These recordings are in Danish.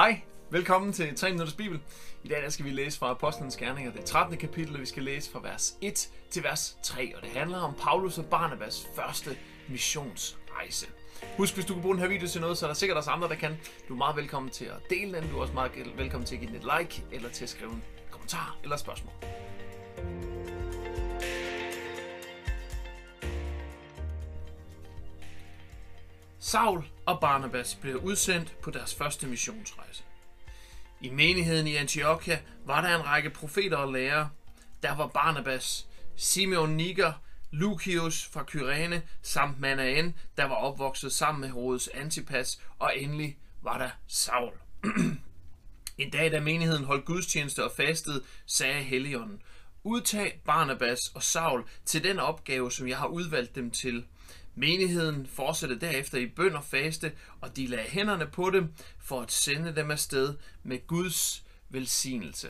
Hej, velkommen til 3 Minutters Bibel. I dag der skal vi læse fra Apostlenes Gerninger, det 13. kapitel, og vi skal læse fra vers 1 til vers 3. Og det handler om Paulus og Barnabas første missionsrejse. Husk, hvis du kan bruge den her video til noget, så er der sikkert også andre, der kan. Du er meget velkommen til at dele den. Du er også meget velkommen til at give den et like, eller til at skrive en kommentar eller spørgsmål. Saul og Barnabas blev udsendt på deres første missionsrejse. I menigheden i Antiochia var der en række profeter og lærere. Der var Barnabas, Simeon Niger, Lucius fra Kyrene samt Manaen, der var opvokset sammen med Herodes Antipas, og endelig var der Saul. en dag, da menigheden holdt gudstjeneste og fastede, sagde Helligånden, udtag Barnabas og Saul til den opgave, som jeg har udvalgt dem til – Menigheden fortsatte derefter i bøn og faste, og de lagde hænderne på dem for at sende dem afsted med Guds velsignelse.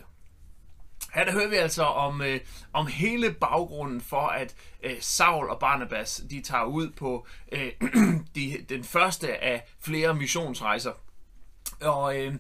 Her der hører vi altså om, øh, om hele baggrunden for, at øh, Saul og Barnabas de tager ud på øh, de, den første af flere missionsrejser. Og, øh,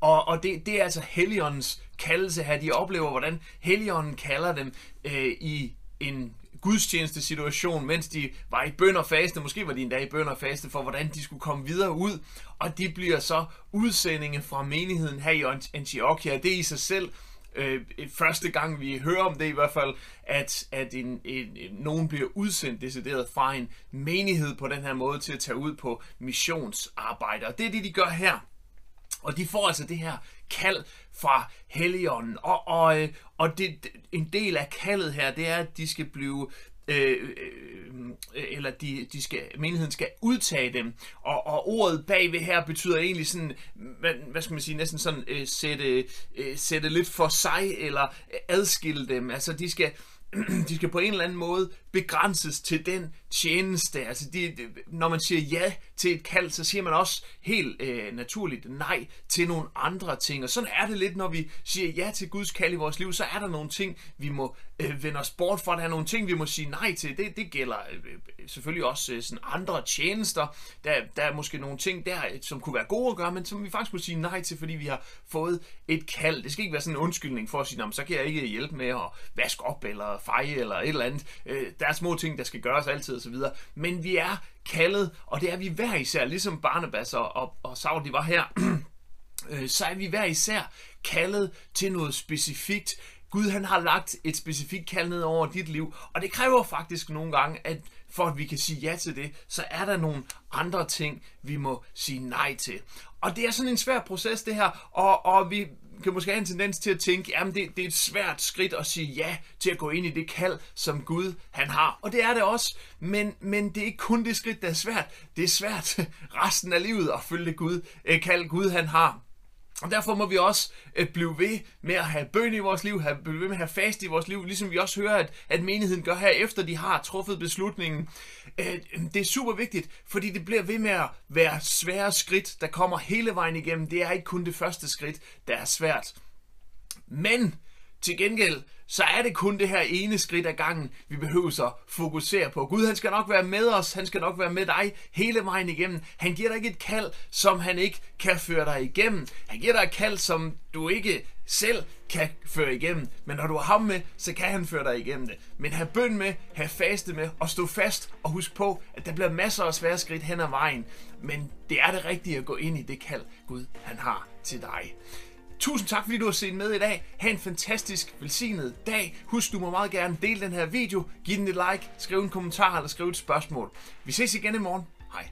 og, og det, det er altså Helligåndens kaldelse her. De oplever, hvordan Helligånden kalder dem øh, i en gudstjeneste situation, mens de var i bøn og faste, måske var de endda i bøn og faste, for hvordan de skulle komme videre ud, og det bliver så udsendinge fra menigheden her i Antiochia. Det er i sig selv øh, første gang, vi hører om det i hvert fald, at, at en, en, en, nogen bliver udsendt decideret fra en menighed på den her måde til at tage ud på missionsarbejde. Og det er det, de gør her. Og de får altså det her kald fra Helligånden. Og, og, øh, og det, en del af kaldet her, det er, at de skal blive øh, øh, øh, eller de, de skal, menigheden skal udtage dem. Og, og ordet bagved her betyder egentlig sådan, hvad, hvad skal man sige, næsten sådan øh, sætte, øh, sætte lidt for sig, eller adskille dem. Altså de skal, de skal på en eller anden måde begrænses til den tjeneste. Altså de, de, når man siger ja til et kald, så siger man også helt øh, naturligt nej til nogle andre ting. Og sådan er det lidt, når vi siger ja til Guds kald i vores liv, så er der nogle ting, vi må øh, vende os bort fra. Der er nogle ting, vi må sige nej til. Det, det gælder øh, øh selvfølgelig også øh, sådan andre tjenester. Der, der er måske nogle ting der, øh, som kunne være gode at gøre, men som vi faktisk må sige nej til, fordi vi har fået et kald. Det skal ikke være sådan en undskyldning for at sige, så kan jeg ikke hjælpe med at vaske op eller feje eller et eller andet. Øh, der er små ting, der skal gøres altid osv. Men vi er kaldet, og det er vi hver især, ligesom Barnabas og, og, og Saul, de var her, øh, så er vi hver især kaldet til noget specifikt. Gud han har lagt et specifikt kald ned over dit liv, og det kræver faktisk nogle gange, at for at vi kan sige ja til det, så er der nogle andre ting, vi må sige nej til. Og det er sådan en svær proces det her, og, og vi, kan måske have en tendens til at tænke, jamen det, det er et svært skridt at sige ja til at gå ind i det kald, som Gud han har. Og det er det også, men, men det er ikke kun det skridt, der er svært. Det er svært resten af livet at følge det Gud, eh, kald Gud han har. Og derfor må vi også øh, blive ved med at have bøn i vores liv, have, blive ved med at have fast i vores liv, ligesom vi også hører, at, at menigheden gør her, efter de har truffet beslutningen. Øh, det er super vigtigt, fordi det bliver ved med at være svære skridt, der kommer hele vejen igennem. Det er ikke kun det første skridt, der er svært. Men til gengæld, så er det kun det her ene skridt ad gangen, vi behøver så fokusere på. Gud, han skal nok være med os, han skal nok være med dig hele vejen igennem. Han giver dig ikke et kald, som han ikke kan føre dig igennem. Han giver dig et kald, som du ikke selv kan føre igennem. Men når du har ham med, så kan han føre dig igennem det. Men have bøn med, have faste med, og stå fast og husk på, at der bliver masser af svære skridt hen ad vejen. Men det er det rigtige at gå ind i det kald, Gud han har til dig. Tusind tak, fordi du har set med i dag. Ha' en fantastisk, velsignet dag. Husk, du må meget gerne dele den her video, give den et like, skrive en kommentar eller skrive et spørgsmål. Vi ses igen i morgen. Hej.